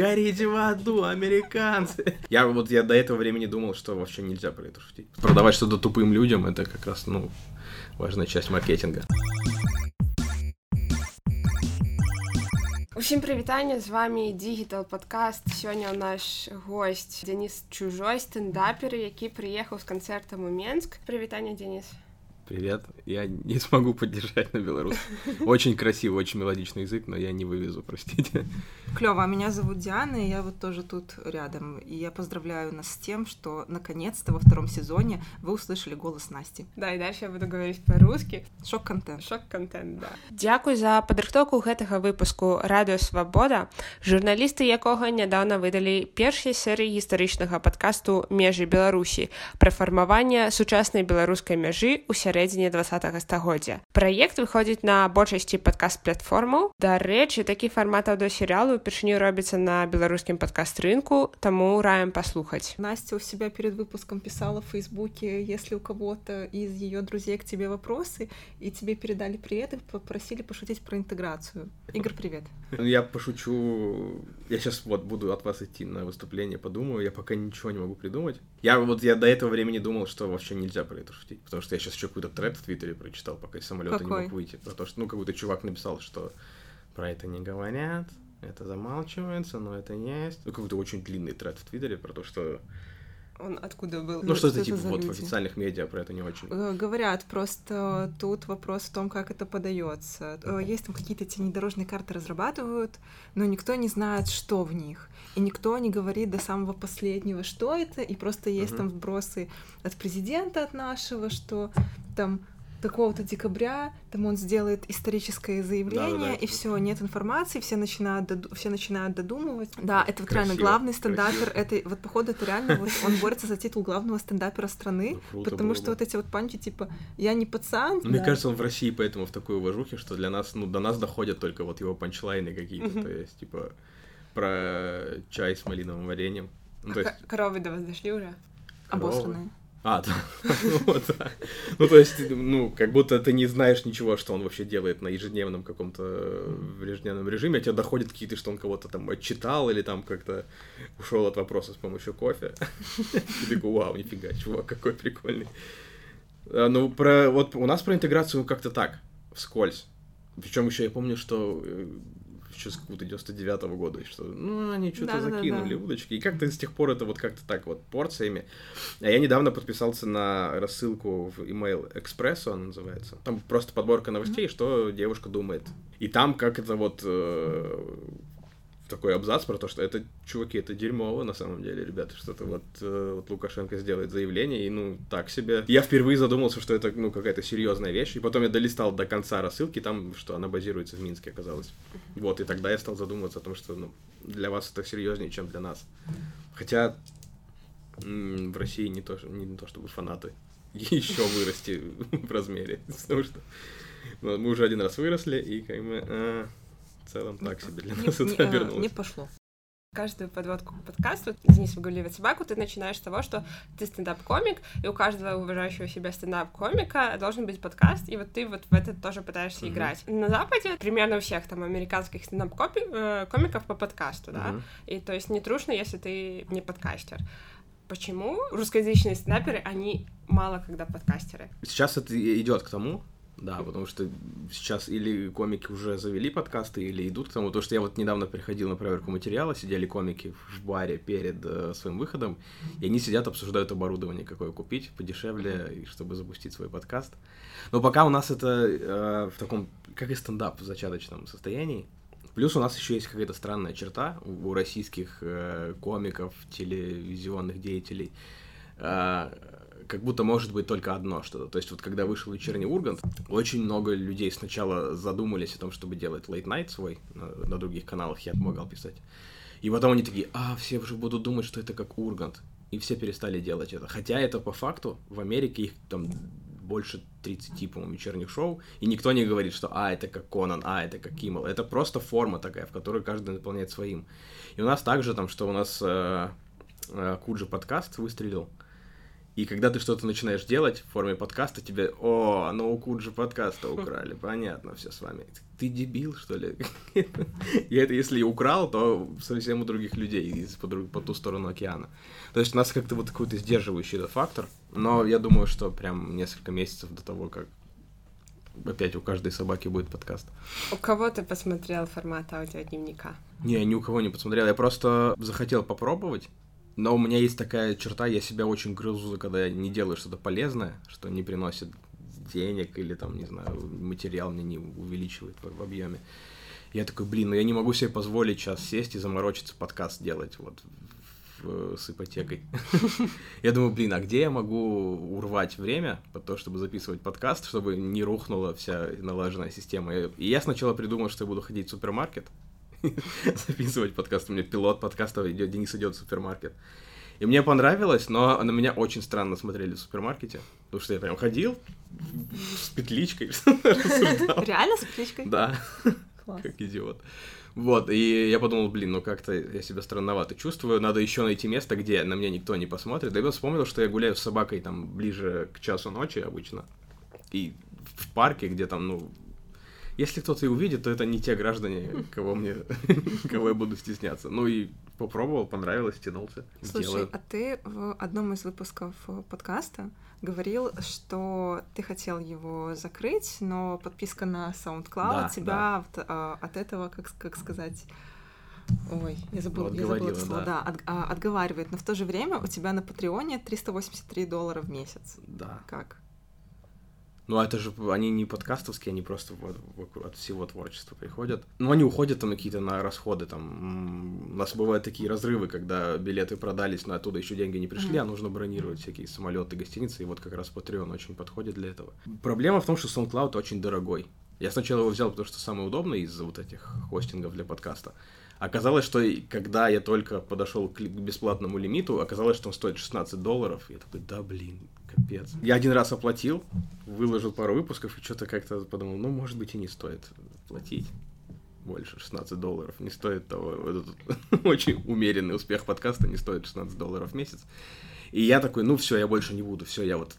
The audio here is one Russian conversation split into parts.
Горите в аду, американцы! Я вот я до этого времени думал, что вообще нельзя про это шутить. Продавать что-то тупым людям, это как раз, ну, важная часть маркетинга. Усім прывітанне з вами дигітал подкаст сёння наш гость Денис чужой стендапер які прыехаў з канцэртам у Менск прывітанне Денис Привет. Я не смогу поддержать на белорусском. Очень красивый, очень мелодичный язык, но я не вывезу, простите. Клево. А меня зовут Диана, и я вот тоже тут рядом. И я поздравляю нас с тем, что наконец-то во втором сезоне вы услышали голос Насти. Да, и дальше я буду говорить по-русски. Шок-контент. Шок-контент, да. Дякую за падрыхтоўку гэтага выпуску радыё свабода журналісты якога нядаўна выдалі першай серыі гістарычнага падкасту межы беларусі пра фармаванне сучаснай беларускай мяжы ў сярэдзіне два стагоддзя праект выходзіць на большасці падкаст платформаў дарэчы такі фармат аўдыосерыялу упершыню робіцца на беларускім падкаст рынку таму раем паслухаць Настя у себя перед выпуском писала в фейсбуке если у кого-то из ее друзей к тебе вопросы и тебе передали привет и попросили пошутить про интеграцию Игорь привет я пошучу я сейчас вот буду от вас идти на выступление подумаю я пока ничего не могу придумать я вот я до этого времени думал что вообще нельзя про это шутить потому что я сейчас еще какой-то тред в Твиттере прочитал, пока из самолета не мог выйти. Про то, что, ну, какой-то чувак написал, что про это не говорят, это замалчивается, но это есть. Ну, какой-то очень длинный тред в Твиттере про то, что он откуда был? Ну, что-то типа вот в официальных медиа про это не очень. Э, говорят, просто тут вопрос в том, как это подается. Uh-huh. Есть там какие-то эти внедорожные карты разрабатывают, но никто не знает, что в них. И никто не говорит до самого последнего, что это, и просто есть uh-huh. там вбросы от президента, от нашего, что там такого-то декабря, там он сделает историческое заявление, да, да, да. и все, нет информации, все начинают, доду- все начинают додумывать. Да, это вот красиво, реально главный стендапер, красиво. это вот походу это реально вот он борется за титул главного стендапера страны, ну, потому что вот эти вот панчи типа я не пацан. Мне кажется, он в России поэтому в такой уважухе, что для нас, ну до нас доходят только вот его панчлайны какие-то, то есть типа про чай с малиновым вареньем. Ну, есть... Коровы до вас дошли уже? Обосранные. А, да. вот, да. Ну, то есть, ну, как будто ты не знаешь ничего, что он вообще делает на ежедневном каком-то в ежедневном режиме, а тебе доходят какие-то, что он кого-то там отчитал или там как-то ушел от вопроса с помощью кофе. И такой, вау, нифига, чувак, какой прикольный. А, ну, про, вот у нас про интеграцию как-то так, вскользь. Причем еще я помню, что э, еще с какого-то 99-го года, что, ну, они что-то да, закинули, да, да. удочки, и как-то с тех пор это вот как-то так вот порциями. А я недавно подписался на рассылку в email Экспрессу, она называется. Там просто подборка новостей, mm-hmm. что девушка думает. И там как это вот э, такой абзац про то, что это, чуваки, это дерьмово на самом деле, ребята, что-то вот, э, вот Лукашенко сделает заявление, и ну, так себе. Я впервые задумался, что это, ну, какая-то серьезная вещь, и потом я долистал до конца рассылки, там, что она базируется в Минске, оказалось. Вот, и тогда я стал задумываться о том, что, ну, для вас это серьезнее, чем для нас. Хотя в России не то, не то чтобы фанаты еще вырасти в размере, потому что ну, мы уже один раз выросли, и как бы... А, в целом так себе для нас не, это обернулось. Не пошло. Каждую подводку к подкасту Денис выгуливает собаку, ты начинаешь с того, что ты стендап-комик, и у каждого уважающего себя стендап-комика должен быть подкаст, и вот ты вот в это тоже пытаешься uh-huh. играть. На Западе примерно у всех там американских стендап-комиков э, по подкасту, да, uh-huh. и то есть не трудно, если ты не подкастер. Почему русскоязычные стендаперы, они мало когда подкастеры? Сейчас это идет к тому, да, потому что сейчас или комики уже завели подкасты, или идут к тому. То, что я вот недавно приходил на проверку материала, сидели комики в баре перед э, своим выходом, и они сидят, обсуждают оборудование, какое купить подешевле, чтобы запустить свой подкаст. Но пока у нас это э, в таком, как и стендап, в зачаточном состоянии. Плюс у нас еще есть какая-то странная черта у, у российских э, комиков, телевизионных деятелей. Э, как будто может быть только одно что-то. То есть вот когда вышел «Вечерний Ургант», очень много людей сначала задумались о том, чтобы делать late night свой, на, на других каналах я помогал писать. И потом они такие, а, все уже будут думать, что это как Ургант. И все перестали делать это. Хотя это по факту в Америке их там больше 30, по-моему, вечерних шоу, и никто не говорит, что «а, это как Конан», «а, это как Киммел». Это просто форма такая, в которой каждый наполняет своим. И у нас также там, что у нас э, э, Куджи подкаст выстрелил, И когда ты что-то начинаешь делать в форме подкаста, тебе, о, ну у Куджи подкаста украли, понятно, все с вами. Ты дебил, что ли? Я это если и украл, то совсем у других людей из по, по ту сторону океана. То есть у нас как-то вот какой-то сдерживающий этот фактор, но я думаю, что прям несколько месяцев до того, как опять у каждой собаки будет подкаст. У кого ты посмотрел формат аудиодневника? Не, ни у кого не посмотрел. Я просто захотел попробовать. Но у меня есть такая черта, я себя очень грызу, когда я не делаю что-то полезное, что не приносит денег или там, не знаю, материал мне не увеличивает в, в объеме. Я такой, блин, ну я не могу себе позволить сейчас сесть и заморочиться подкаст делать вот в, с ипотекой. Я думаю, блин, а где я могу урвать время по то, чтобы записывать подкаст, чтобы не рухнула вся налаженная система. И я сначала придумал, что я буду ходить в супермаркет, записывать подкаст. У меня пилот подкаста идет, Денис идет в супермаркет. И мне понравилось, но на меня очень странно смотрели в супермаркете, потому что я прям ходил с петличкой. Реально с петличкой? Да. Как идиот. Вот, и я подумал, блин, ну как-то я себя странновато чувствую, надо еще найти место, где на меня никто не посмотрит. Да я вспомнил, что я гуляю с собакой там ближе к часу ночи обычно, и в парке, где там, ну, если кто-то и увидит, то это не те граждане, кого мне, кого я буду стесняться. Ну и попробовал, понравилось, тянулся. Слушай, сделаю. а ты в одном из выпусков подкаста говорил, что ты хотел его закрыть, но подписка на SoundCloud да, тебя да. От, а, от этого, как, как сказать, Ой, я забыла, я забыла это слово. Да, да от, а, отговаривает. Но в то же время у тебя на Патреоне 383 доллара в месяц. Да. Как? Ну, это же, они не подкастовские, они просто вот, от всего творчества приходят. Ну, они уходят там какие-то на расходы, там, у нас бывают такие разрывы, когда билеты продались, но оттуда еще деньги не пришли, mm-hmm. а нужно бронировать всякие самолеты, гостиницы, и вот как раз Patreon очень подходит для этого. Проблема в том, что SoundCloud очень дорогой. Я сначала его взял, потому что самый удобный из вот этих хостингов для подкаста. Оказалось, что когда я только подошел к бесплатному лимиту, оказалось, что он стоит 16 долларов. Я такой, да блин, капец. Я один раз оплатил, выложил пару выпусков и что-то как-то подумал, ну, может быть, и не стоит платить больше 16 долларов. Не стоит того. Этот очень умеренный успех подкаста не стоит 16 долларов в месяц. И я такой, ну все, я больше не буду. Все, я вот,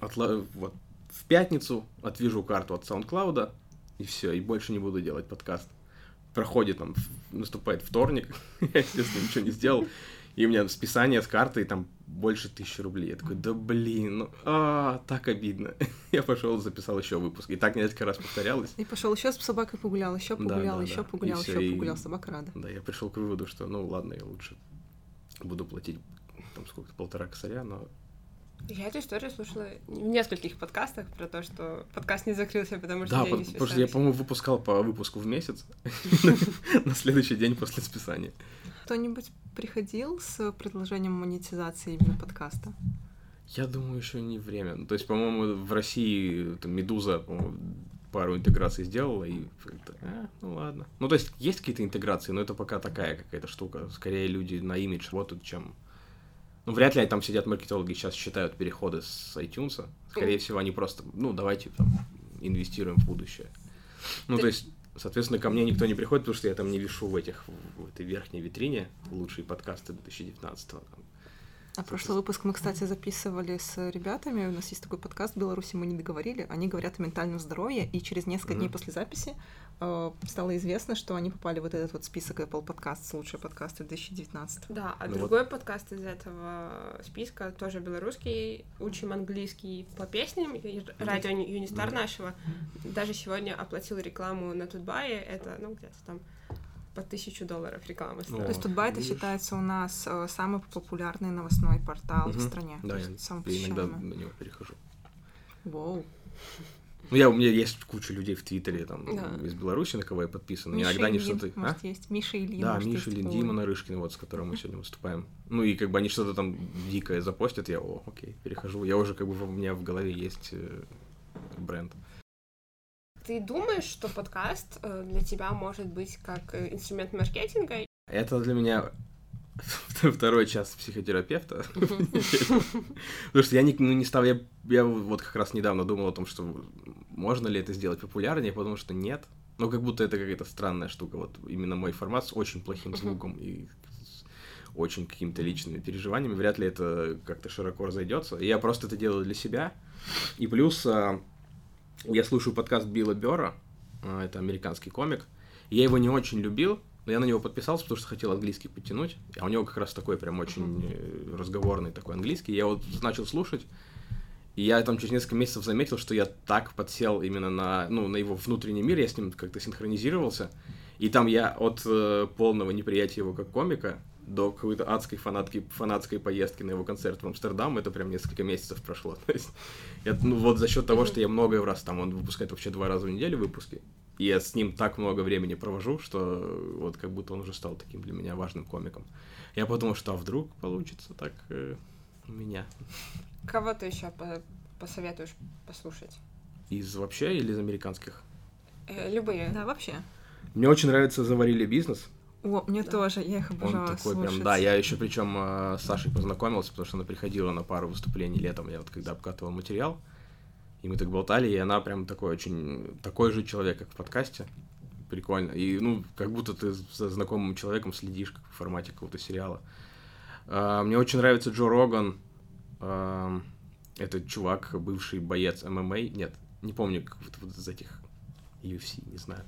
отла... вот в пятницу отвяжу карту от SoundCloud, и все, и больше не буду делать подкаст проходит, там, наступает вторник, я, естественно, ничего не сделал, и у меня списание с карты, и там больше тысячи рублей. Я такой, да блин, ну, а, так обидно. я пошел, записал еще выпуск. И так несколько раз повторялось. И пошел еще с собакой погулял, еще погулял, да, да, еще да. погулял, еще и... погулял, собака рада. Да, я пришел к выводу, что, ну ладно, я лучше буду платить там сколько-то полтора косаря, но я эту историю слушала в нескольких подкастах про то, что подкаст не закрылся, потому что Да, потому что я, по-моему, выпускал по выпуску в месяц на следующий день после списания. Кто-нибудь приходил с предложением монетизации именно подкаста? Я думаю, еще не время. Ну, то есть, по-моему, в России Медуза пару интеграций сделала, и как-то, а, ну ладно. Ну, то есть, есть какие-то интеграции, но это пока такая какая-то штука. Скорее люди на имидж работают, чем ну, вряд ли там сидят маркетологи, сейчас считают переходы с iTunes. Скорее всего, они просто, ну, давайте там инвестируем в будущее. Ну, то есть, соответственно, ко мне никто не приходит, потому что я там не вешу в этих, в этой верхней витрине лучшие подкасты 2019 -го. А прошлый выпуск мы, кстати, записывали с ребятами. У нас есть такой подкаст в Беларуси, мы не договорили. Они говорят о ментальном здоровье, и через несколько mm-hmm. дней после записи э, стало известно, что они попали в вот этот вот список Apple Podcasts, лучшие подкасты 2019. Да, а ну другой вот. подкаст из этого списка, тоже белорусский, учим английский по песням, радио Юнистар mm-hmm. нашего, даже сегодня оплатил рекламу на Тутбае, это, ну, где-то там по тысячу долларов рекламы стоит. То есть Тутбай это считается у нас э, самый популярный новостной портал угу. в стране. Да, я, я иногда на него перехожу. Вау. Ну, я, у меня есть куча людей в Твиттере, там, да. из Беларуси, на кого я подписан. Миша Иногда они что-то... Может, а? есть Миша Ильин. Да, Миша Ильин, Дима Нарышкин, вот, с которым мы сегодня выступаем. Ну, и как бы они что-то там дикое запостят, я, о, окей, перехожу. Я уже, как бы, у меня в голове есть э, бренд. Ты думаешь, что подкаст э, для тебя может быть как э, инструмент маркетинга? Это для меня второй час психотерапевта. Потому что я не, ну, не стал, я, я вот как раз недавно думал о том, что можно ли это сделать популярнее, потому что нет. Ну, как будто это какая-то странная штука. Вот именно мой формат с очень плохим звуком и очень какими-то личными переживаниями, вряд ли это как-то широко разойдется. Я просто это делаю для себя. И плюс а, я слушаю подкаст Билла Бера, а, это американский комик. Я его не очень любил, но я на него подписался, потому что хотел английский подтянуть. А у него как раз такой прям очень э, разговорный такой английский. Я вот начал слушать. И я там через несколько месяцев заметил, что я так подсел именно на, ну, на его внутренний мир, я с ним как-то синхронизировался. И там я от э, полного неприятия его как комика до какой-то адской фанатки, фанатской поездки на его концерт в Амстердам, это прям несколько месяцев прошло. То есть, я, ну вот за счет того, что я много раз, там он выпускает вообще два раза в неделю выпуски, и я с ним так много времени провожу, что вот как будто он уже стал таким для меня важным комиком. Я подумал, что а вдруг получится так э, у меня. Кого ты еще по посоветуешь послушать? Из вообще или из американских? Э, любые. Да, вообще. Мне очень нравится «Заварили бизнес». О, мне да. тоже, я их обожала Он такой слушать. прям, да, я еще причем э, с Сашей познакомился, потому что она приходила на пару выступлений летом, я вот когда обкатывал материал, и мы так болтали, и она прям такой очень, такой же человек, как в подкасте, прикольно, и, ну, как будто ты со знакомым человеком следишь, как в формате какого-то сериала. Э, мне очень нравится Джо Роган, э, это чувак, бывший боец ММА, нет, не помню, как вот, вот из этих UFC, не знаю.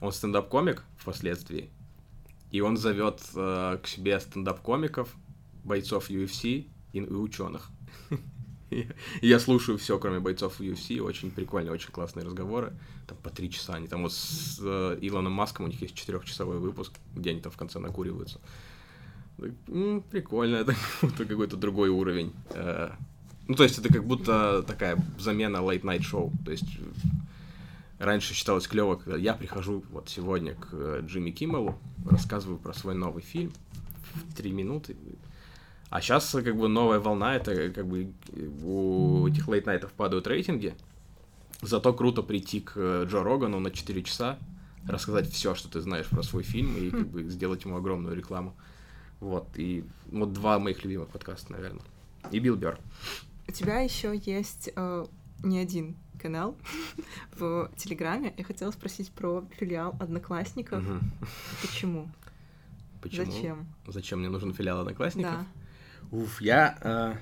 Он стендап-комик впоследствии, и он зовет э, к себе стендап-комиков, бойцов UFC и, и ученых. Я слушаю все, кроме бойцов UFC, очень прикольные, очень классные разговоры. Там по три часа. Они там вот с э, Илоном Маском, у них есть четырехчасовой выпуск, где они там в конце накуриваются. Ну, прикольно, это какой-то другой уровень. Э, ну, то есть это как будто такая замена late-night шоу. То есть раньше считалось клево, когда я прихожу вот сегодня к э, Джимми Киммелу, рассказываю про свой новый фильм в три минуты. А сейчас как бы новая волна, это как бы у этих лейт-найтов падают рейтинги. Зато круто прийти к э, Джо Рогану на 4 часа, рассказать все, что ты знаешь про свой фильм, и как бы сделать ему огромную рекламу. Вот, и вот два моих любимых подкаста, наверное. И Билл Бёрр. У тебя еще есть э, не один канал в Телеграме. Я хотела спросить про филиал Одноклассников. Мгм. Почему? Почему? Зачем? Зачем мне нужен филиал Одноклассников? Да. Уф, я... э.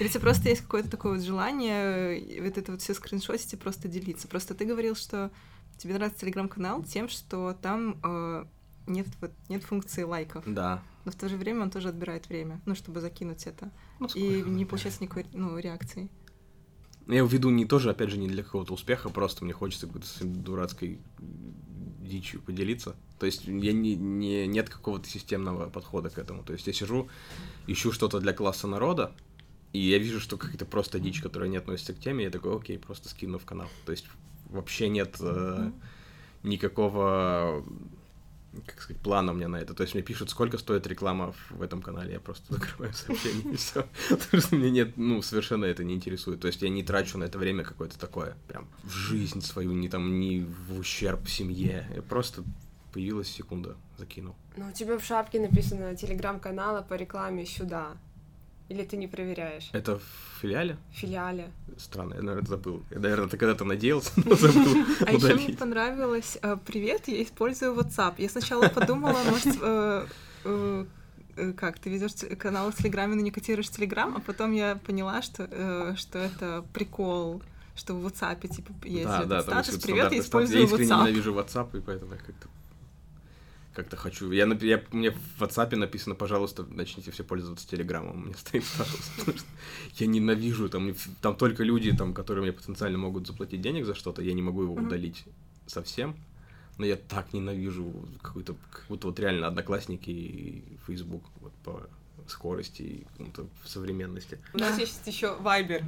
Или тебе просто есть какое-то такое вот желание вот это вот все скриншотить и просто делиться? Просто ты говорил, что тебе нравится телеграм-канал тем, что там э, нет, вот, нет функции лайков. Да. Но в то же время он тоже отбирает время, ну, чтобы закинуть это. Ну, И не получается никакой ну, реакции. Я введу не тоже, опять же, не для какого-то успеха, просто мне хочется какой-то дурацкой дичью поделиться. То есть я не, не, нет какого-то системного подхода к этому. То есть я сижу, ищу что-то для класса народа, и я вижу, что какая-то просто дичь, которая не относится к теме, я такой, окей, просто скину в канал. То есть вообще нет э, никакого как сказать, плана у меня на это. То есть мне пишут, сколько стоит реклама в этом канале, я просто закрываю сообщение и все. Потому что мне нет, ну, совершенно это не интересует. То есть я не трачу на это время какое-то такое, прям в жизнь свою, не там, не в ущерб семье. Я просто появилась секунда, закинул. Ну, у тебя в шапке написано телеграм-канала по рекламе сюда. Или ты не проверяешь? Это в филиале? В филиале. Странно, я, наверное, забыл. Я, наверное, ты когда-то надеялся, но забыл А еще мне понравилось э, «Привет, я использую WhatsApp». Я сначала подумала, может, э, э, как, ты ведешь канал в Телеграме, но не котируешь Телеграм, а потом я поняла, что, что это прикол, что в WhatsApp типа есть Да, этот да, статус «Привет, я использую Я искренне WhatsApp». ненавижу WhatsApp, и поэтому я как-то как-то хочу. Я, я, мне в WhatsApp написано, пожалуйста, начните все пользоваться Телеграмом. Меня стоит статус. потому что Я ненавижу, там, там только люди, там, которые мне потенциально могут заплатить денег за что-то, я не могу его удалить совсем. Но я так ненавижу какой-то, как будто вот реально одноклассники и Facebook вот, по скорости и какому-то современности. У нас есть еще Viber.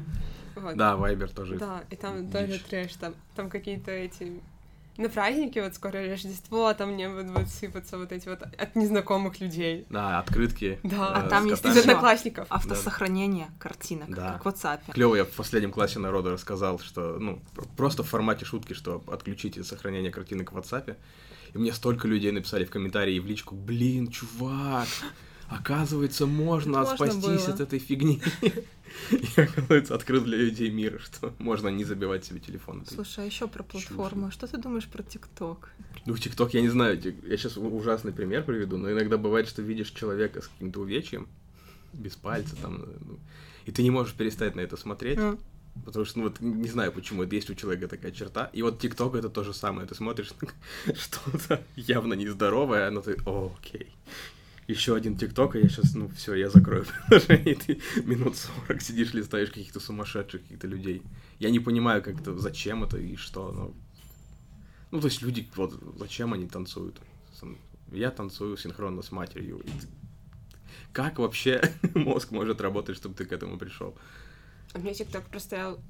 Вот. Да, Viber тоже. Да, и там тоже трэш, там, там какие-то эти... На праздники, вот скоро Рождество, там мне вот будут сыпаться вот эти вот от незнакомых людей. Да, открытки. Да, А э, там с есть Из одноклассников. Автосохранение картинок, Да. как в WhatsApp. Клево, я в последнем классе народа рассказал, что, ну, пр- просто в формате шутки, что отключите сохранение картинок в WhatsApp. И мне столько людей написали в комментарии и в личку, блин, чувак, оказывается, можно, можно спастись было. от этой фигни. И, оказывается, открыл для людей мир, что можно не забивать себе телефон. Слушай, а еще про платформу. Что ты думаешь про ТикТок? Ну, ТикТок, я не знаю, я сейчас ужасный пример приведу, но иногда бывает, что видишь человека с каким-то увечьем, без пальца там, ну, и ты не можешь перестать на это смотреть, А. потому что, ну, вот не знаю, почему, это есть у человека такая черта, и вот ТикТок это то же самое, ты смотришь что-то явно нездоровое, но ты, «О, окей. Еще один ТикТок, и я сейчас, ну, все, я закрою приложение, и ты минут 40 сидишь, листаешь каких-то сумасшедших каких-то людей. Я не понимаю, как это, зачем это и что, но ну, то есть люди, вот, зачем они танцуют? Я танцую синхронно с матерью. Как вообще мозг может работать, чтобы ты к этому пришел? У меня ТикТок простоял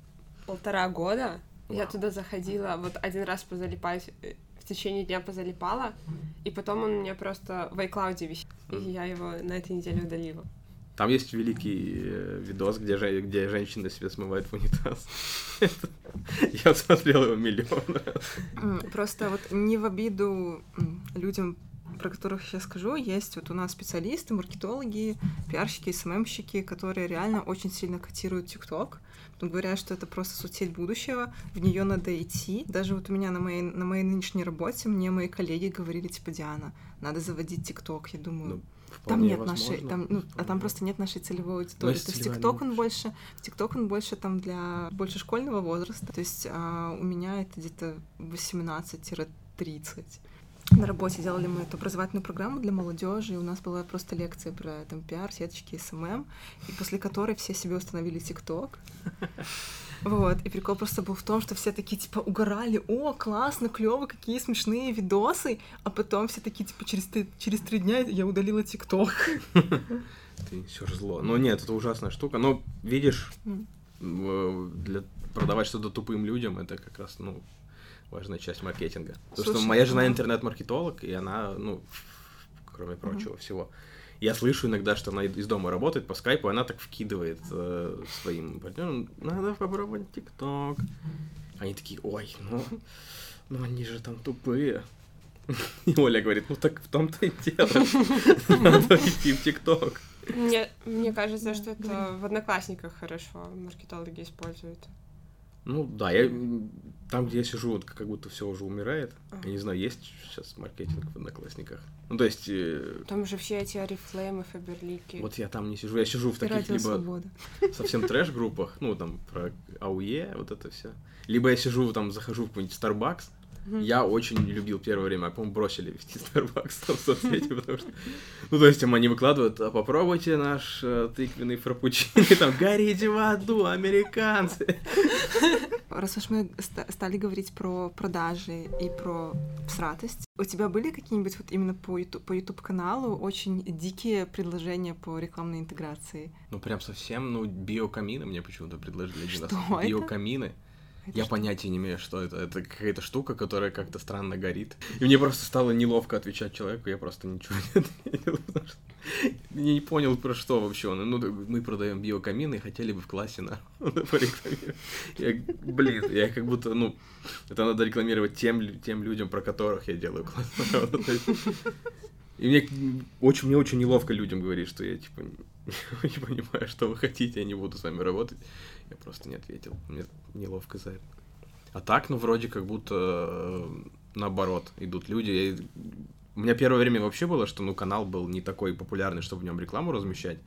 полтора года. Я Вау. туда заходила, вот один раз позалипать, э, в течение дня позалипала, и потом он у меня просто в iCloud висит. И я его на этой неделе удалила. Там есть великий э, видос, где, же- где женщина себе смывает в унитаз. Я смотрел его миллион раз. Просто вот не в обиду людям, про которых я скажу, есть вот у нас специалисты, маркетологи, пиарщики, СММщики, которые реально очень сильно котируют ТикТок. Говорят, что это просто соцсеть будущего, в нее надо идти. Даже вот у меня на моей, на моей нынешней работе мне мои коллеги говорили, типа, Диана, надо заводить TikTok. Я думаю, Ну, Там нет нашей, возможно. там, ну, а там просто нет нашей целевой аудитории. То есть TikTok он больше, TikTok он больше там для больше школьного возраста. То есть а, у меня это где-то 18-30. На работе делали мы эту образовательную программу для молодежи, и у нас была просто лекция про там пиар, сеточки, SMM, и после которой все себе установили TikTok. Вот, и прикол просто был в том, что все такие, типа, угорали, о, классно, клево, какие смешные видосы, а потом все такие, типа, через, три- через три дня я удалила ТикТок. Ты все зло. Ну нет, это ужасная штука. Но видишь, для продавать что-то тупым людям это как раз, ну, важная часть маркетинга. Потому что Слушай, моя жена интернет-маркетолог, и она, ну, кроме прочего всего. Я слышу иногда, что она из дома работает по скайпу, и она так вкидывает э, своим партнерам, надо попробовать ТикТок. Они такие, ой, ну, ну они же там тупые. И Оля говорит, ну так в том-то и дело. Надо идти в ТикТок. Мне, мне кажется, что это в Одноклассниках хорошо маркетологи используют. Ну да, я там, где я сижу, вот как будто все уже умирает. Ага. Я не знаю, есть сейчас маркетинг в одноклассниках. Ну, то есть, э, Там же все эти Арифлеймы, Фаберлики. вот я там не сижу, я сижу в таких Радио либо Свобода. совсем трэш-группах, ну, там, про АУЕ, вот это все. Либо я сижу, там, захожу в какой-нибудь Starbucks. Я очень любил первое время, а, по-моему, бросили вести Starbucks там в соцсети, потому что... Ну, то есть, им они выкладывают, а попробуйте наш э, тыквенный фрапучино, там, горите в аду, американцы. Раз уж мы ста- стали говорить про продажи и про всратость, у тебя были какие-нибудь вот именно по YouTube, по YouTube каналу очень дикие предложения по рекламной интеграции? Ну, прям совсем, ну, биокамины мне почему-то предложили один раз. Что это? Биокамины. Я понятия не имею, что это. Это какая-то штука, которая как-то странно горит. И мне просто стало неловко отвечать человеку, я просто ничего не ответил, потому что я не понял, про что вообще он. Ну, мы продаем биокамины и хотели бы в классе на порекламировать. Я, блин, я как будто, ну, это надо рекламировать тем, тем людям, про которых я делаю есть- И мне очень, мне очень неловко людям говорить, что я, типа, не понимаю, что вы хотите, я не буду с вами работать. Я просто не ответил. Мне неловко за это. А так, ну, вроде как будто э, наоборот идут люди. Я- У меня первое время вообще было, что, ну, канал был не такой популярный, чтобы в нем рекламу размещать.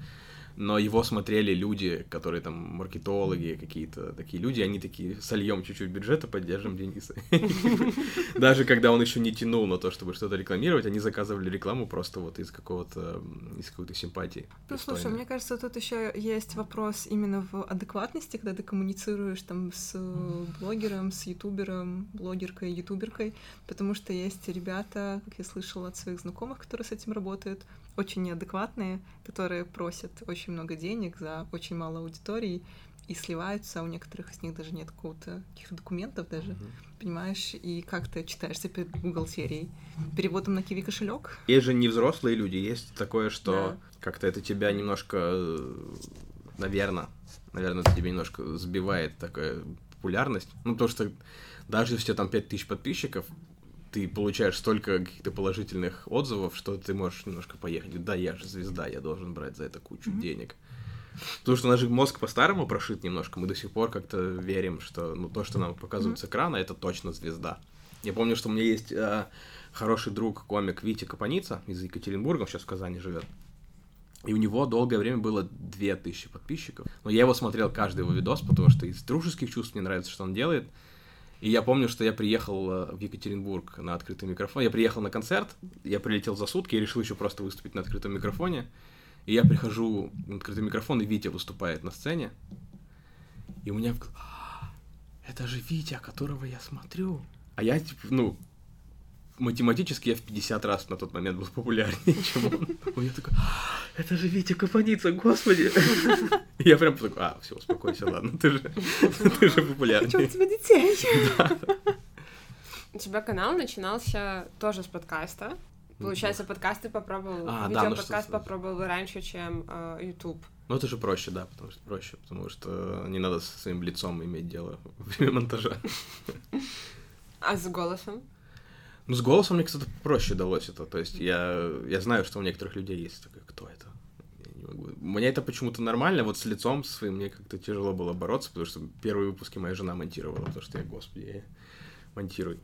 Но его смотрели люди, которые там маркетологи, какие-то такие люди, они такие, сольем чуть-чуть бюджета, поддержим Дениса. Даже когда он еще не тянул на то, чтобы что-то рекламировать, они заказывали рекламу просто вот из какого-то, м, из какой-то симпатии. Ну, слушай, мне кажется, тут еще есть вопрос именно в адекватности, когда ты коммуницируешь там с блогером, с ютубером, блогеркой, ютуберкой, потому что есть ребята, как я слышала от своих знакомых, которые с этим работают, очень неадекватные, которые просят очень много денег за очень мало аудитории и сливаются, а у некоторых из них даже нет какого-то каких-то документов даже, Мгм. понимаешь, и как ты читаешься перед бухгалтерией? Переводом на киви кошелек? Есть же не взрослые люди, есть такое, что Да. как-то это тебя немножко, наверное, наверное, это тебя немножко сбивает такая популярность. Ну, потому что даже если у тебя там 5000 подписчиков, ты получаешь столько каких-то положительных отзывов, что ты можешь немножко поехать. Да, я же звезда, я должен брать за это кучу mm-hmm. денег. Потому что наш мозг по-старому прошит немножко, мы до сих пор как-то верим, что ну, то, что нам показывают mm-hmm. с экрана, это точно звезда. Я помню, что у меня есть э, хороший друг, комик Витя Капаница из Екатеринбурга, он сейчас в Казани живет. И у него долгое время было 2000 подписчиков. Но я его смотрел каждый его видос, потому что из дружеских чувств мне нравится, что он делает. И я помню, что я приехал э, в Екатеринбург на открытый микрофон. Я приехал на концерт, я прилетел за сутки, я решил еще просто выступить на открытом микрофоне. И я прихожу на открытый микрофон, и Витя выступает на сцене. И у меня... «А, это же Витя, которого я смотрю. А я, типа, ну, математически я в 50 раз на тот момент был популярнее, чем он. Я такой, «А, это же Витя Капаница, господи. Я прям такой, а, все, успокойся, ладно, ты же, ты же популярнее. у тебя детей? У тебя канал начинался тоже с подкаста. Получается, подкасты попробовал, а, видеоподкаст да, ну, попробовал раньше, чем э, YouTube. Ну, это же проще, да, потому что проще, потому что не надо со своим лицом иметь дело во время монтажа. А с голосом? Ну, с голосом мне, кстати, проще далось это. То есть я, я знаю, что у некоторых людей есть такое, кто это? Мне это почему-то нормально, вот с лицом своим мне как-то тяжело было бороться, потому что первые выпуски моя жена монтировала, потому что я, господи, монтируй.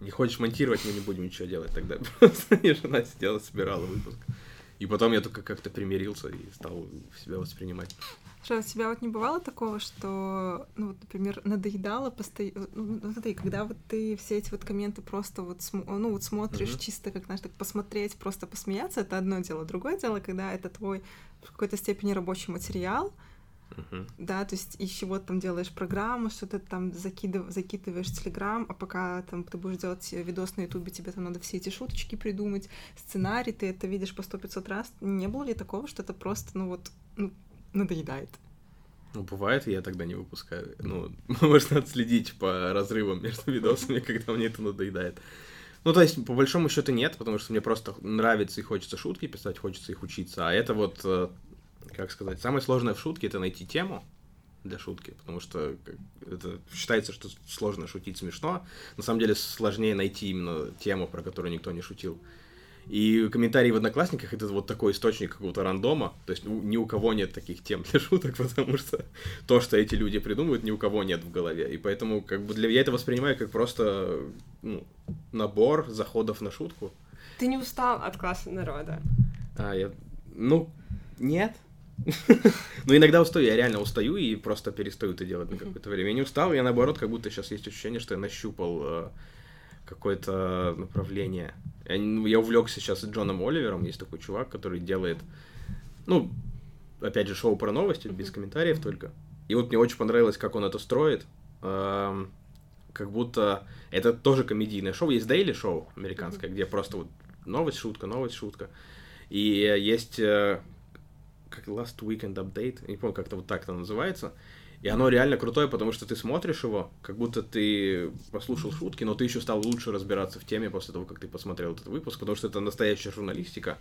Не хочешь монтировать, мы не будем ничего делать тогда. Просто мне жена сидела, собирала выпуск. И потом я только как-то примирился и стал себя воспринимать. Что, у тебя вот не бывало такого, что, ну, вот, например, надоедало постоянно, ну, ну, смотри, когда вот ты все эти вот комменты просто вот, см... ну, вот смотришь uh-huh. чисто, как, знаешь, так посмотреть, просто посмеяться, это одно дело. Другое дело, когда это твой в какой-то степени рабочий материал, Uh-huh. Да, то есть из чего ты там делаешь программу, что-то там закидыв, закидываешь в Телеграм, а пока там ты будешь делать видос на Ютубе, тебе там надо все эти шуточки придумать, сценарий, ты это видишь по сто пятьсот раз. Не было ли такого, что это просто, ну вот, ну, надоедает? Ну, бывает, я тогда не выпускаю. Ну, можно отследить по разрывам между видосами, когда мне это надоедает. Ну, то есть, по большому счету нет, потому что мне просто нравится и хочется шутки писать, хочется их учиться. А это вот, э, как сказать, самое сложное в шутке — это найти тему для шутки, потому что это считается, что сложно шутить смешно. На самом деле сложнее найти именно тему, про которую никто не шутил. И комментарии в Одноклассниках это вот такой источник какого-то рандома. То есть ни у кого нет таких тем для шуток, потому что то, что эти люди придумывают, ни у кого нет в голове. И поэтому как бы для я это воспринимаю как просто ну, набор заходов на шутку. Ты не устал от класса народа? А, я... Ну, нет. Ну, иногда устаю, я реально устаю и просто перестаю это делать на какое-то время. Я не устал, я наоборот, как будто сейчас есть ощущение, что я нащупал э, какое-то направление. Я, ну, я увлекся сейчас Джоном Оливером, есть такой чувак, который делает, ну, опять же, шоу про новости, без комментариев только. И вот мне очень понравилось, как он это строит. Эм, как будто это тоже комедийное шоу. Есть Daily шоу американское, где просто вот новость, шутка, новость, шутка. И есть э, как Last Weekend Update, не помню, как-то вот так это называется. И оно реально крутое, потому что ты смотришь его, как будто ты послушал шутки, но ты еще стал лучше разбираться в теме после того, как ты посмотрел этот выпуск, потому что это настоящая журналистика,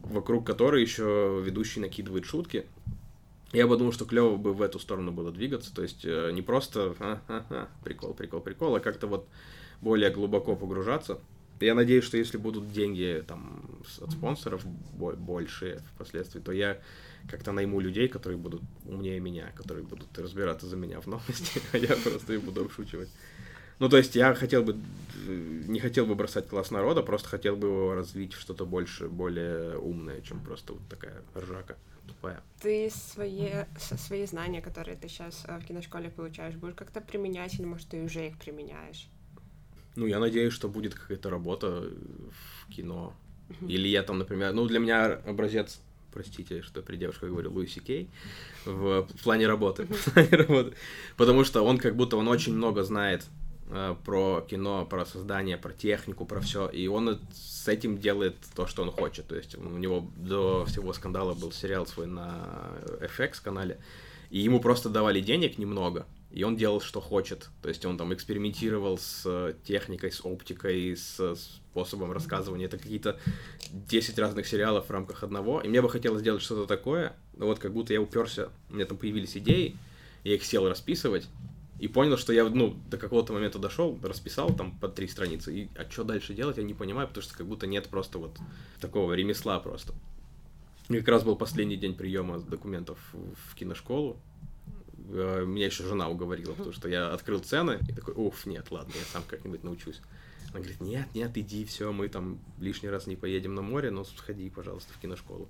вокруг которой еще ведущий накидывает шутки. Я бы думал, что клево бы в эту сторону было двигаться, то есть э, не просто а, а, а, прикол, прикол, прикол, а как-то вот более глубоко погружаться. Я надеюсь, что если будут деньги там от спонсоров большие впоследствии, то я как-то найму людей, которые будут умнее меня, которые будут разбираться за меня в новости, а я просто их буду обшучивать. Ну, то есть я хотел бы, не хотел бы бросать класс народа, просто хотел бы его развить в что-то больше, более умное, чем просто вот такая ржака тупая. Ты свои, свои знания, которые ты сейчас э, в киношколе получаешь, будешь как-то применять, или, может, ты уже их применяешь? Ну, я надеюсь, что будет какая-то работа в кино. Или я там, например, ну, для меня образец простите, что при девушках говорю Луиси Кей, в, в плане работы. В плане работы. Потому что он как будто он очень много знает э, про кино, про создание, про технику, про все, и он с этим делает то, что он хочет. То есть у него до всего скандала был сериал свой на FX канале, и ему просто давали денег немного, и он делал, что хочет. То есть он там экспериментировал с техникой, с оптикой, с способом рассказывания. Это какие-то 10 разных сериалов в рамках одного. И мне бы хотелось сделать что-то такое, но вот как будто я уперся, у меня там появились идеи, я их сел расписывать, И понял, что я, ну, до какого-то момента дошел, расписал там по три страницы, и а что дальше делать, я не понимаю, потому что как будто нет просто вот такого ремесла просто. И как раз был последний день приема документов в киношколу. Э, меня еще жена уговорила, потому что я открыл цены, и такой, уф, нет, ладно, я сам как-нибудь научусь. Она говорит, нет, нет, иди, все, мы там лишний раз не поедем на море, но сходи, пожалуйста, в киношколу.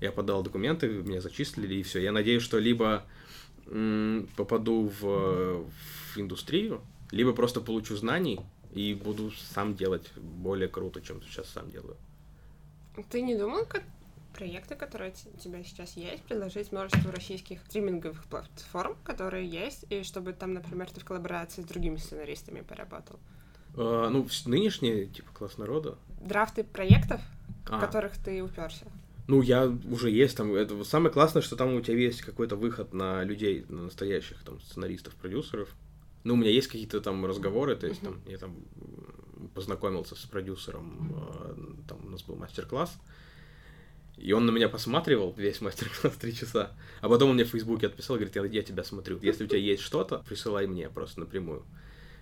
Я подал документы, меня зачислили, и все. Я надеюсь, что либо попаду в, в индустрию, либо просто получу знаний и буду сам делать более круто, чем сейчас сам делаю. Ты не думал, как проекты, которые у тебя сейчас есть, предложить множество российских стриминговых платформ, которые есть, и чтобы там, например, ты в коллаборации с другими сценаристами поработал? А, ну, нынешние, типа, класс народа. Драфты проектов, а. в которых ты уперся. Ну, я уже есть там. Это самое классное, что там у тебя есть какой-то выход на людей, на настоящих там сценаристов, продюсеров. Ну, у меня есть какие-то там разговоры, то есть там я там познакомился с продюсером, а, там у нас был мастер-класс, и он на меня посматривал весь мастер-класс три часа, а потом он мне в Фейсбуке отписал, говорит, я, я тебя смотрю, если у тебя есть что-то, присылай мне просто напрямую.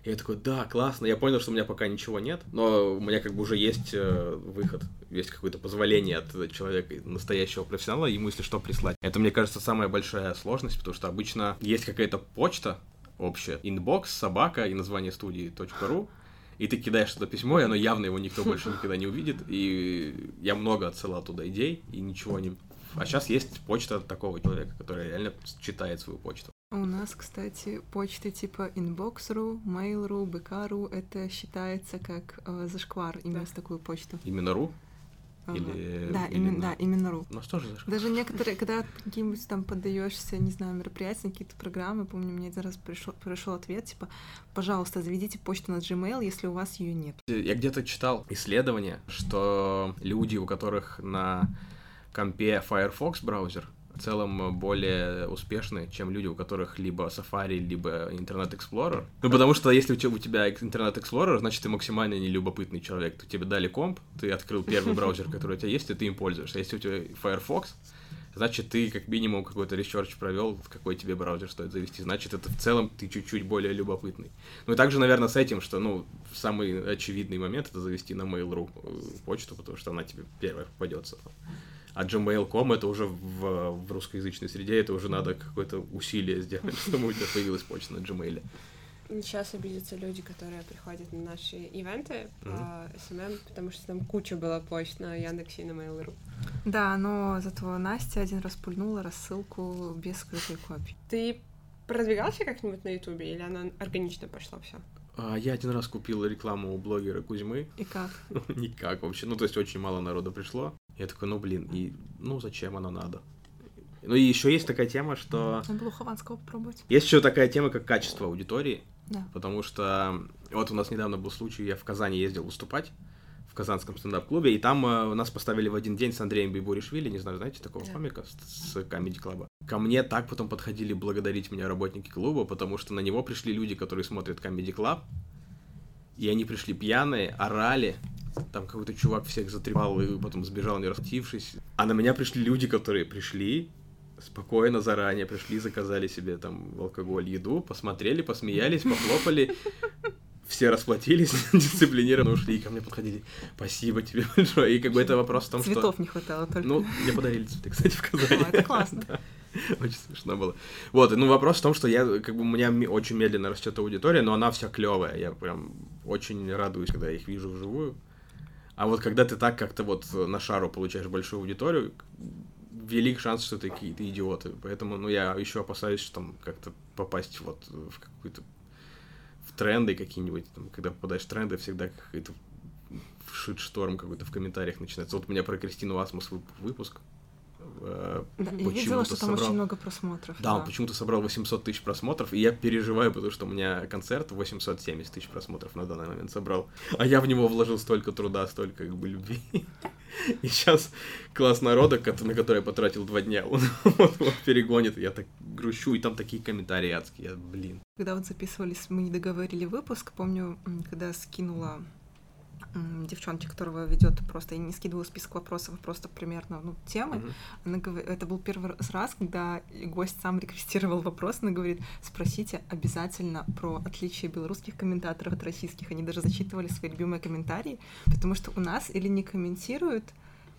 И я такой, да, классно. Я понял, что у меня пока ничего нет, но у меня как бы уже есть э, выход, есть какое-то позволение от человека, настоящего профессионала, ему, если что, прислать. Это, мне кажется, самая большая сложность, потому что обычно есть какая-то почта общая, inbox, собака и название студии .ру, и ты кидаешь туда письмо, и оно явно его никто больше никогда не увидит, и я много отсылал туда идей, и ничего не... А сейчас есть почта такого человека, который реально читает свою почту. У нас, кстати, почты типа Inbox.ru, Mail.ru, BK.ru, это считается как э, зашквар, именно да. такую почту. Именно .ру? Или, да, именно, на... да, именно .ру. Ну что же зашквар? Даже некоторые, когда каким-нибудь там поддаешься, не знаю, мероприятия, какие-то программы, помню, мне один раз пришел, пришел ответ, типа, пожалуйста, заведите почту на Gmail, если у вас ее нет. Я где-то читал исследование, что люди, у которых на компе Firefox браузер, в целом более успешны, чем люди, у которых либо Safari, либо Internet Explorer. Ну, потому что если у тебя Internet Explorer, значит, ты максимально нелюбопытный человек. Ты тебе дали комп, ты открыл первый браузер, который у тебя есть, и ты им пользуешься. Если у тебя Firefox, значит, ты как минимум какой-то research провел, какой тебе браузер стоит завести. Значит, это в целом ты чуть-чуть более любопытный. Ну и также, наверное, с этим, что, ну, самый очевидный момент это завести на Mail.ru э, почту, потому что она тебе первая попадется а gmail.com это уже в, в русскоязычной среде, это уже надо какое-то усилие сделать, чтобы у тебя появилась почта на Gmail. Сейчас обидятся люди, которые приходят на наши ивенты по mm-hmm. SMM, потому что там куча была почт на Яндексе и на Mail.ru. Да, но зато Настя один раз пульнула рассылку без скрытой копии. Ты продвигался как-нибудь на Ютубе, или она органично пошла все? А, я один раз купил рекламу у блогера Кузьмы. И как? Никак вообще. Ну, то есть очень мало народа пришло. Я такой, ну блин, и ну зачем оно надо? Ну и еще есть такая тема, что... Надо было Хованского попробовать. Есть еще такая тема, как качество аудитории. Да. Потому что вот у нас недавно был случай, я в Казани ездил выступать Казанском стендап-клубе, и там э, нас поставили в один день с Андреем Бейбуришвили, не знаю, знаете такого да. комика с, с Comedy Club. Ко мне так потом подходили благодарить меня работники клуба, потому что на него пришли люди, которые смотрят Comedy Club, и они пришли пьяные, орали, там какой-то чувак всех затрепал и потом сбежал, не расплатившись. А на меня пришли люди, которые пришли, спокойно заранее пришли, заказали себе там алкоголь, еду, посмотрели, посмеялись, похлопали, все расплатились, дисциплинированно ушли, и ко мне подходили. Спасибо тебе большое. И как бы это вопрос в том, Цветов что... Цветов не хватало только. Ну, мне подарили цветы, кстати, в Казани. О, это классно. да. Очень смешно было. Вот, ну вопрос в том, что я, как бы, у меня очень медленно растет аудитория, но она вся клевая. Я прям очень радуюсь, когда я их вижу вживую. А вот когда ты так как-то вот на шару получаешь большую аудиторию, велик шанс, что ты какие-то идиоты. Поэтому, ну, я еще опасаюсь, что там как-то попасть вот в какую-то в тренды какие-нибудь, там, когда попадаешь в тренды, всегда какой-то шит-шторм какой-то в комментариях начинается. Вот у меня про Кристину Асмус выпуск, Э, да, я видела, что там собрал... очень много просмотров. Да, да, он почему-то собрал 800 тысяч просмотров, и я переживаю, потому что у меня концерт 870 тысяч просмотров на данный момент собрал, а я в него вложил столько труда, столько как бы любви. И сейчас класс народа, на который я потратил два дня, он вот, вот перегонит, я так грущу, и там такие комментарии адские, я, блин. Когда вот записывались, мы не договорили выпуск, помню, когда скинула девчонки, которого ведет просто, я не скидываю список вопросов, а просто примерно ну, темы. Мгм. Она говорит, это был первый раз, когда гость сам реквестировал вопрос, она говорит, спросите обязательно про отличие белорусских комментаторов от российских. Они даже зачитывали свои любимые комментарии, потому что у нас или не комментируют,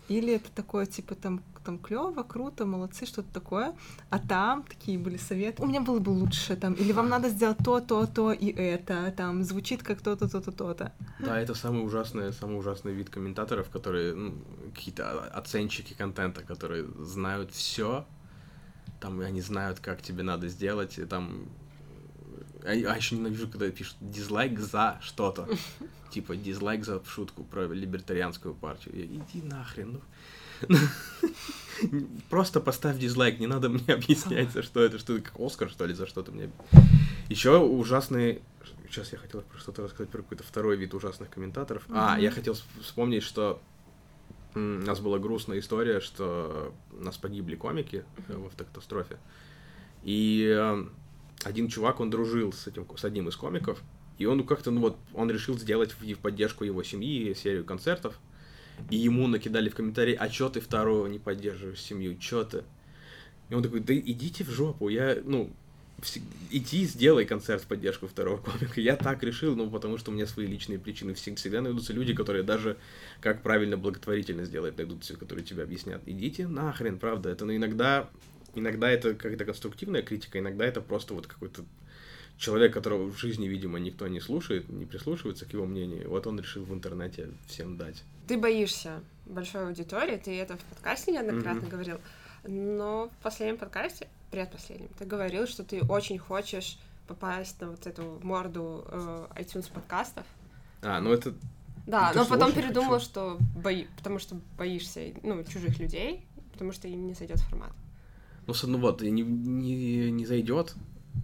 или это такое, типа, там, там клево, круто, молодцы, что-то такое. А там такие были советы. У меня было бы лучше, там, или вам надо сделать то, то, то и это, там, звучит как то-то, то-то, то-то. Да, это самый ужасный, самый ужасный вид комментаторов, которые ну, какие-то оценщики контента, которые знают все, там и они знают, как тебе надо сделать, и там. А, а еще ненавижу, когда пишут дизлайк за что-то. Типа дизлайк за шутку про либертарианскую партию. Я, Иди нахрен, ну. Просто поставь дизлайк, не надо мне объяснять, за что это, что это как Оскар, что ли, за что-то мне. Еще ужасный. Сейчас я хотел про что-то рассказать про какой-то второй вид ужасных комментаторов. А, я хотел вс- вспомнить, что у нас была грустная история, что у нас погибли комики э, в автокатастрофе. И э, один чувак, он дружил с этим, с одним из комиков, и он как-то, ну вот, он решил сделать в поддержку его семьи серию концертов, и ему накидали в комментарии, а чё ты второго не поддерживаешь семью, чё ты? И он такой, да идите в жопу, я, ну, иди сделай концерт в поддержку второго комика. Я так решил, ну, потому что у меня свои личные причины. Всег- Всегда найдутся люди, которые даже как правильно благотворительно сделать найдутся, которые тебе объяснят. Идите нахрен, правда. Это, ну, иногда, иногда это как-то конструктивная критика, иногда это просто вот какой-то человек, которого в жизни, видимо, никто не слушает, не прислушивается к его мнению. Вот он решил в интернете всем дать. Ты боишься большой аудитории, ты это в подкасте неоднократно Мгм. говорил, но в последнем подкасте, предпоследнем, ты говорил, что ты очень хочешь попасть на вот эту морду э, iTunes подкастов. А, ну это Да, Ну, то, но потом передумал, хочу. что бои... потому что боишься, ну, чужих людей, потому что им не зайдет формат. Ну, ну вот, не, не, не зайдет.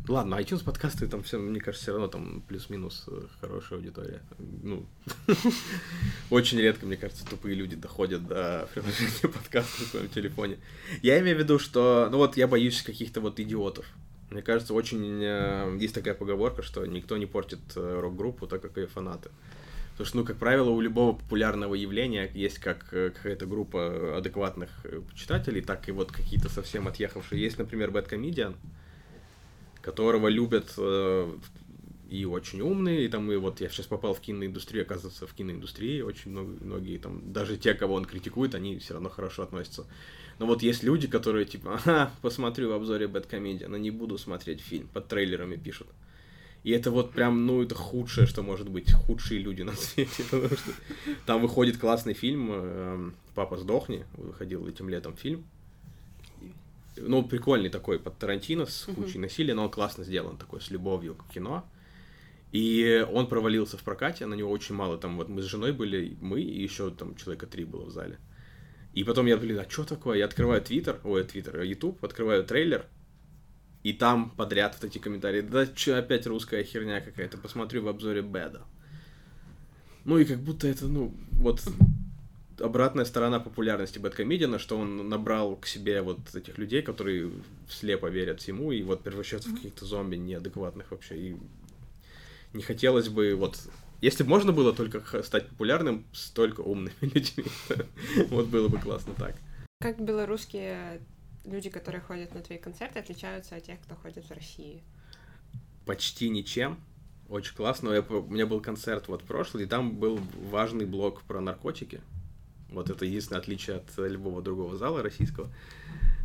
Ладно, iTunes подкасты там все, мне кажется, все равно там плюс-минус э, хорошая аудитория. Ну, очень редко, мне кажется, тупые люди доходят до приложения подкаста в своем телефоне. Я имею в виду, что, ну вот, я боюсь каких-то вот идиотов. Мне кажется, очень э, есть такая поговорка, что никто не портит э, рок-группу, так как ее фанаты. Потому что, ну, как правило, у любого популярного явления есть как какая-то группа адекватных читателей, так и вот какие-то совсем отъехавшие. Есть, например, Bad Comedian, которого любят э, и очень умные, и там, и вот я сейчас попал в киноиндустрию, оказывается, в киноиндустрии очень много, многие там, даже те, кого он критикует, они все равно хорошо относятся. Но вот есть люди, которые типа, ага, посмотрю в обзоре Comedian, но не буду смотреть фильм, под трейлерами пишут. И это вот прям, ну, это худшее, что может быть, худшие люди на свете, потому что там выходит классный фильм эм, «Папа, сдохни», выходил этим летом фильм. Ну, прикольный такой, под Тарантино, с кучей насилия, но он классно сделан, такой, с любовью к кино. И он провалился в прокате, на него очень мало, там вот мы с женой были, мы, и еще там человека три было в зале. И потом я, блин, а что такое? Я открываю Твиттер, ой, Твиттер, Ютуб, открываю трейлер, и там подряд вот эти комментарии, да что опять русская херня какая-то, посмотрю в обзоре Беда. Ну и как будто это, ну, вот обратная сторона популярности Бэткомедиана, что он набрал к себе вот этих людей, которые слепо верят всему, и вот превращаются в каких-то зомби неадекватных вообще. И не хотелось бы, вот, если бы можно было только стать популярным с только умными людьми, вот было бы классно так. Как белорусские люди, которые ходят на твои концерты, отличаются от тех, кто ходит в России? почти ничем. Очень классно. Я, у меня был концерт вот прошлый, и там был важный блок про наркотики. Вот это единственное отличие от любого другого зала российского.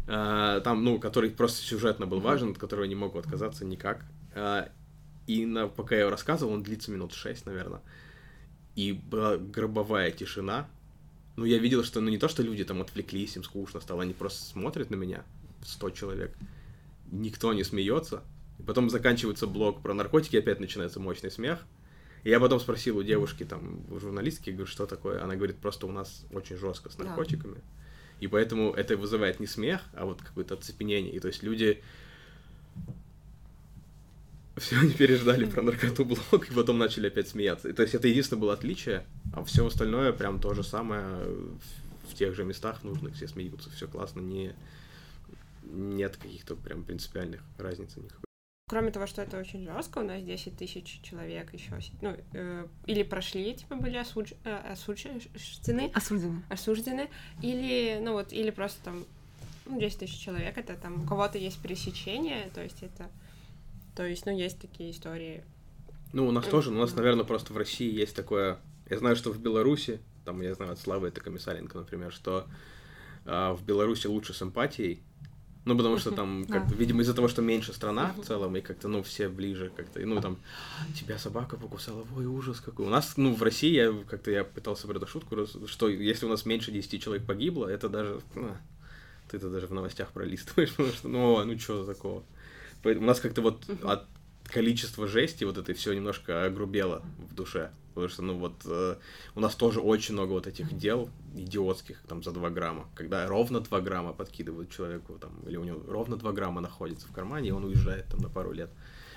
А, Там, ну, который просто сюжетно был важен, от которого я не могу отказаться никак. А, И на, пока я его рассказывал, он длится минут шесть, наверное. И была гробовая тишина. Ну, я видел, что, ну, не то, что люди там отвлеклись, им скучно стало, они просто смотрят на меня, 100 человек. Никто не смеется. И потом заканчивается блок про наркотики, опять начинается мощный смех. Я потом спросил у девушки, там, у журналистки, говорю, что такое? Она говорит, просто у нас очень жестко с Да. наркотиками. И поэтому это вызывает не смех, а вот какое-то оцепенение. И то есть люди все они переждали про наркоту блок и потом начали опять смеяться. И, то есть это единственное было отличие, а все остальное прям то же самое в, в тех же местах нужных, все смеются, все классно, не нет каких-то прям принципиальных разниц никакой. Кроме того, что это очень жестко, у нас 10 тысяч человек еще, ну, э, или прошли, типа, были осудж... э, осуждены, Осуждены. осуждены, или, ну вот, или просто там, ну, 10 тысяч человек, это там, у кого-то есть пересечение, то есть это, то есть, ну, есть такие истории. Ну, у нас Э, тоже, у нас, наверное, просто в России есть такое... Я знаю, что в Беларуси, там, я знаю от Славы это Комиссаренко, например, что а, в Беларуси лучше с эмпатией, ну, потому что там, да. как бы, видимо, из-за того, что меньше страна в целом, и как-то, ну, все ближе как-то, и, ну, там, тебя собака покусала, ой, ужас какой. У нас, ну, в России, я как-то, я пытался про эту шутку, что если у нас меньше 10 человек погибло, это даже, ну, ты это даже в новостях пролистываешь, потому что, ну, ну, что такого. Поэтому у нас как-то вот от количества жести вот этой все немножко огрубело в душе. Потому что, ну вот, э, у нас тоже очень много вот этих дел идиотских, там, за 2 грамма. Когда ровно 2 грамма подкидывают человеку, там, или у него ровно 2 грамма находится в кармане, и он уезжает там на пару лет.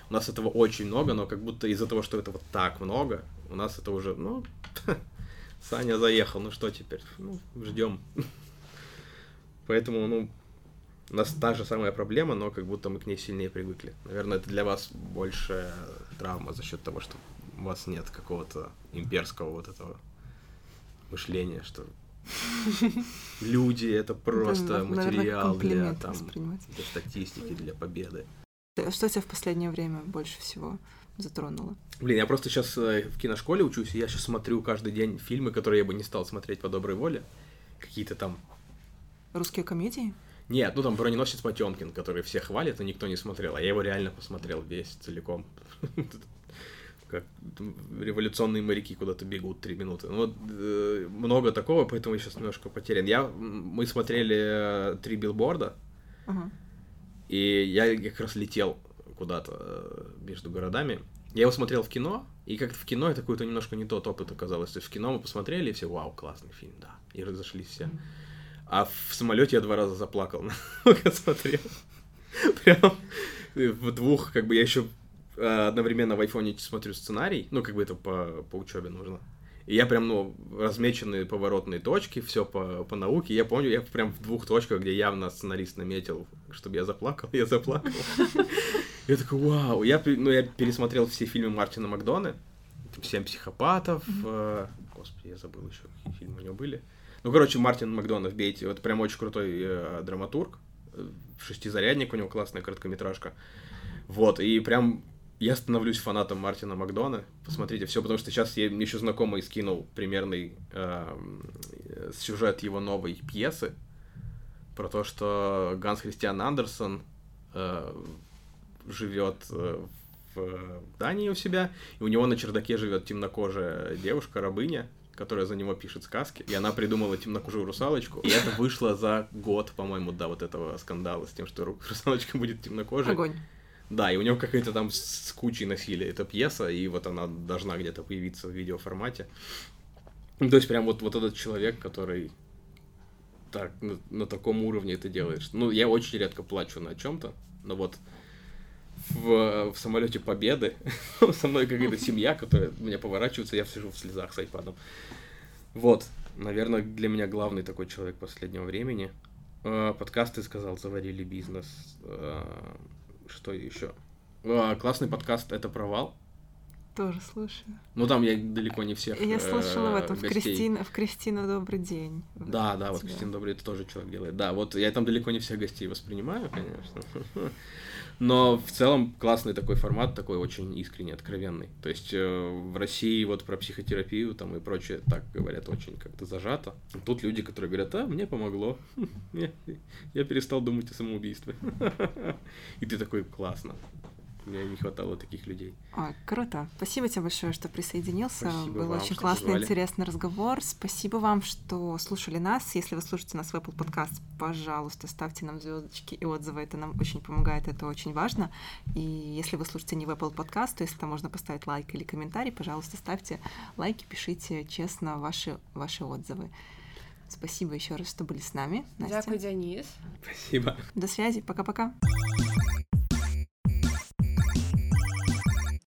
У нас этого очень много, но как будто из-за того, что этого так много, у нас это уже, ну, Саня заехал, ну что теперь? Ну, ждем. Поэтому, ну, у нас та же самая проблема, но как будто мы к ней сильнее привыкли. Наверное, это для вас больше травма за счет того, что у вас нет какого-то имперского вот этого мышления, что люди это просто материал для, там, для статистики, для победы. Что тебя в последнее время больше всего затронуло? Блин, я просто сейчас в киношколе учусь, и я сейчас смотрю каждый день фильмы, которые я бы не стал смотреть по доброй воле. Какие-то там Русские комедии? Нет, ну там броненосец Потемкин, который все хвалят, но никто не смотрел. А я его реально посмотрел весь целиком. Как революционные моряки куда-то бегут три минуты. Ну вот э, много такого, поэтому я сейчас немножко потерян. Я, мы смотрели э, три билборда, и я как раз летел куда-то э, между городами. Я его смотрел в кино, и как-то в кино это какой-то немножко не тот опыт оказалось. То есть в кино мы посмотрели, и все, вау, классный фильм, да. И разошлись все. А в самолете я два раза заплакал, пока смотрел. Прям в двух, как бы я еще одновременно в айфоне смотрю сценарий, ну, как бы это по, по учебе нужно. И я прям, ну, размеченные поворотные точки, все по, по науке. Я помню, я прям в двух точках, где явно сценарист наметил, чтобы я заплакал, я заплакал. Я такой, вау. Я, ну, я пересмотрел все фильмы Мартина Макдона. «Семь психопатов». э, Господи, я забыл еще, какие фильмы у него были. Ну, короче, Мартин Макдона вбейте. Вот прям очень крутой э, драматург. Э, Шестизарядник у него классная короткометражка. Вот, и прям я становлюсь фанатом Мартина Макдона. Посмотрите все, потому что сейчас я мне еще знакомый скинул примерный эм, э, сюжет его новой пьесы про то, что Ганс Христиан Андерсон э, живет э, в Дании у себя, и у него на чердаке живет темнокожая девушка, рабыня, которая за него пишет сказки, и она придумала темнокожую русалочку, и это вышло за год, по-моему, до вот этого скандала с тем, что ру- русалочка будет темнокожей. Огонь. Да, и у него какая-то там с кучей насилия эта пьеса, и вот она должна где-то появиться в видеоформате. Ну, то есть прям вот, вот этот человек, который так, на, на таком уровне это делает. что- Ну, я очень редко плачу на чем-то, но вот в, в самолете Победы со мной какая-то семья, которая меня поворачивается, я сижу в слезах с айпадом. Вот, наверное, для меня главный такой человек последнего времени. Э, Подкасты сказал, заварили бизнес. Э, Что еще? А, Классный подкаст это провал. Тоже слушаю. Ну там я далеко не всех. Я э, слышала в этом, в. Кристина, в Кристина Добрый день. Да, да, вот. Кристина Добрый это тоже человек делает. Да, вот я там далеко не всех гостей воспринимаю, конечно. Но в целом классный такой формат, такой очень искренний, откровенный. То есть э, в России вот про психотерапию там и прочее так говорят очень как-то зажато. Тут люди, которые говорят, а, мне помогло. Я- перестал думать о самоубийстве. И ты такой, классно. Мне не хватало таких людей. Ой, круто. Спасибо тебе большое, что присоединился. Спасибо Был вам, очень что классный, позвали. интересный разговор. Спасибо вам, что слушали нас. Если вы слушаете нас в Apple Podcast, пожалуйста, ставьте нам звездочки и отзывы. Это нам очень помогает, это очень важно. И если вы слушаете не в Apple Podcast, то если там можно поставить лайк или комментарий, пожалуйста, ставьте лайки, пишите честно ваши, ваши отзывы. Спасибо еще раз, что были с нами. Настя. Дякую, Денис. Спасибо. До связи. Пока-пока.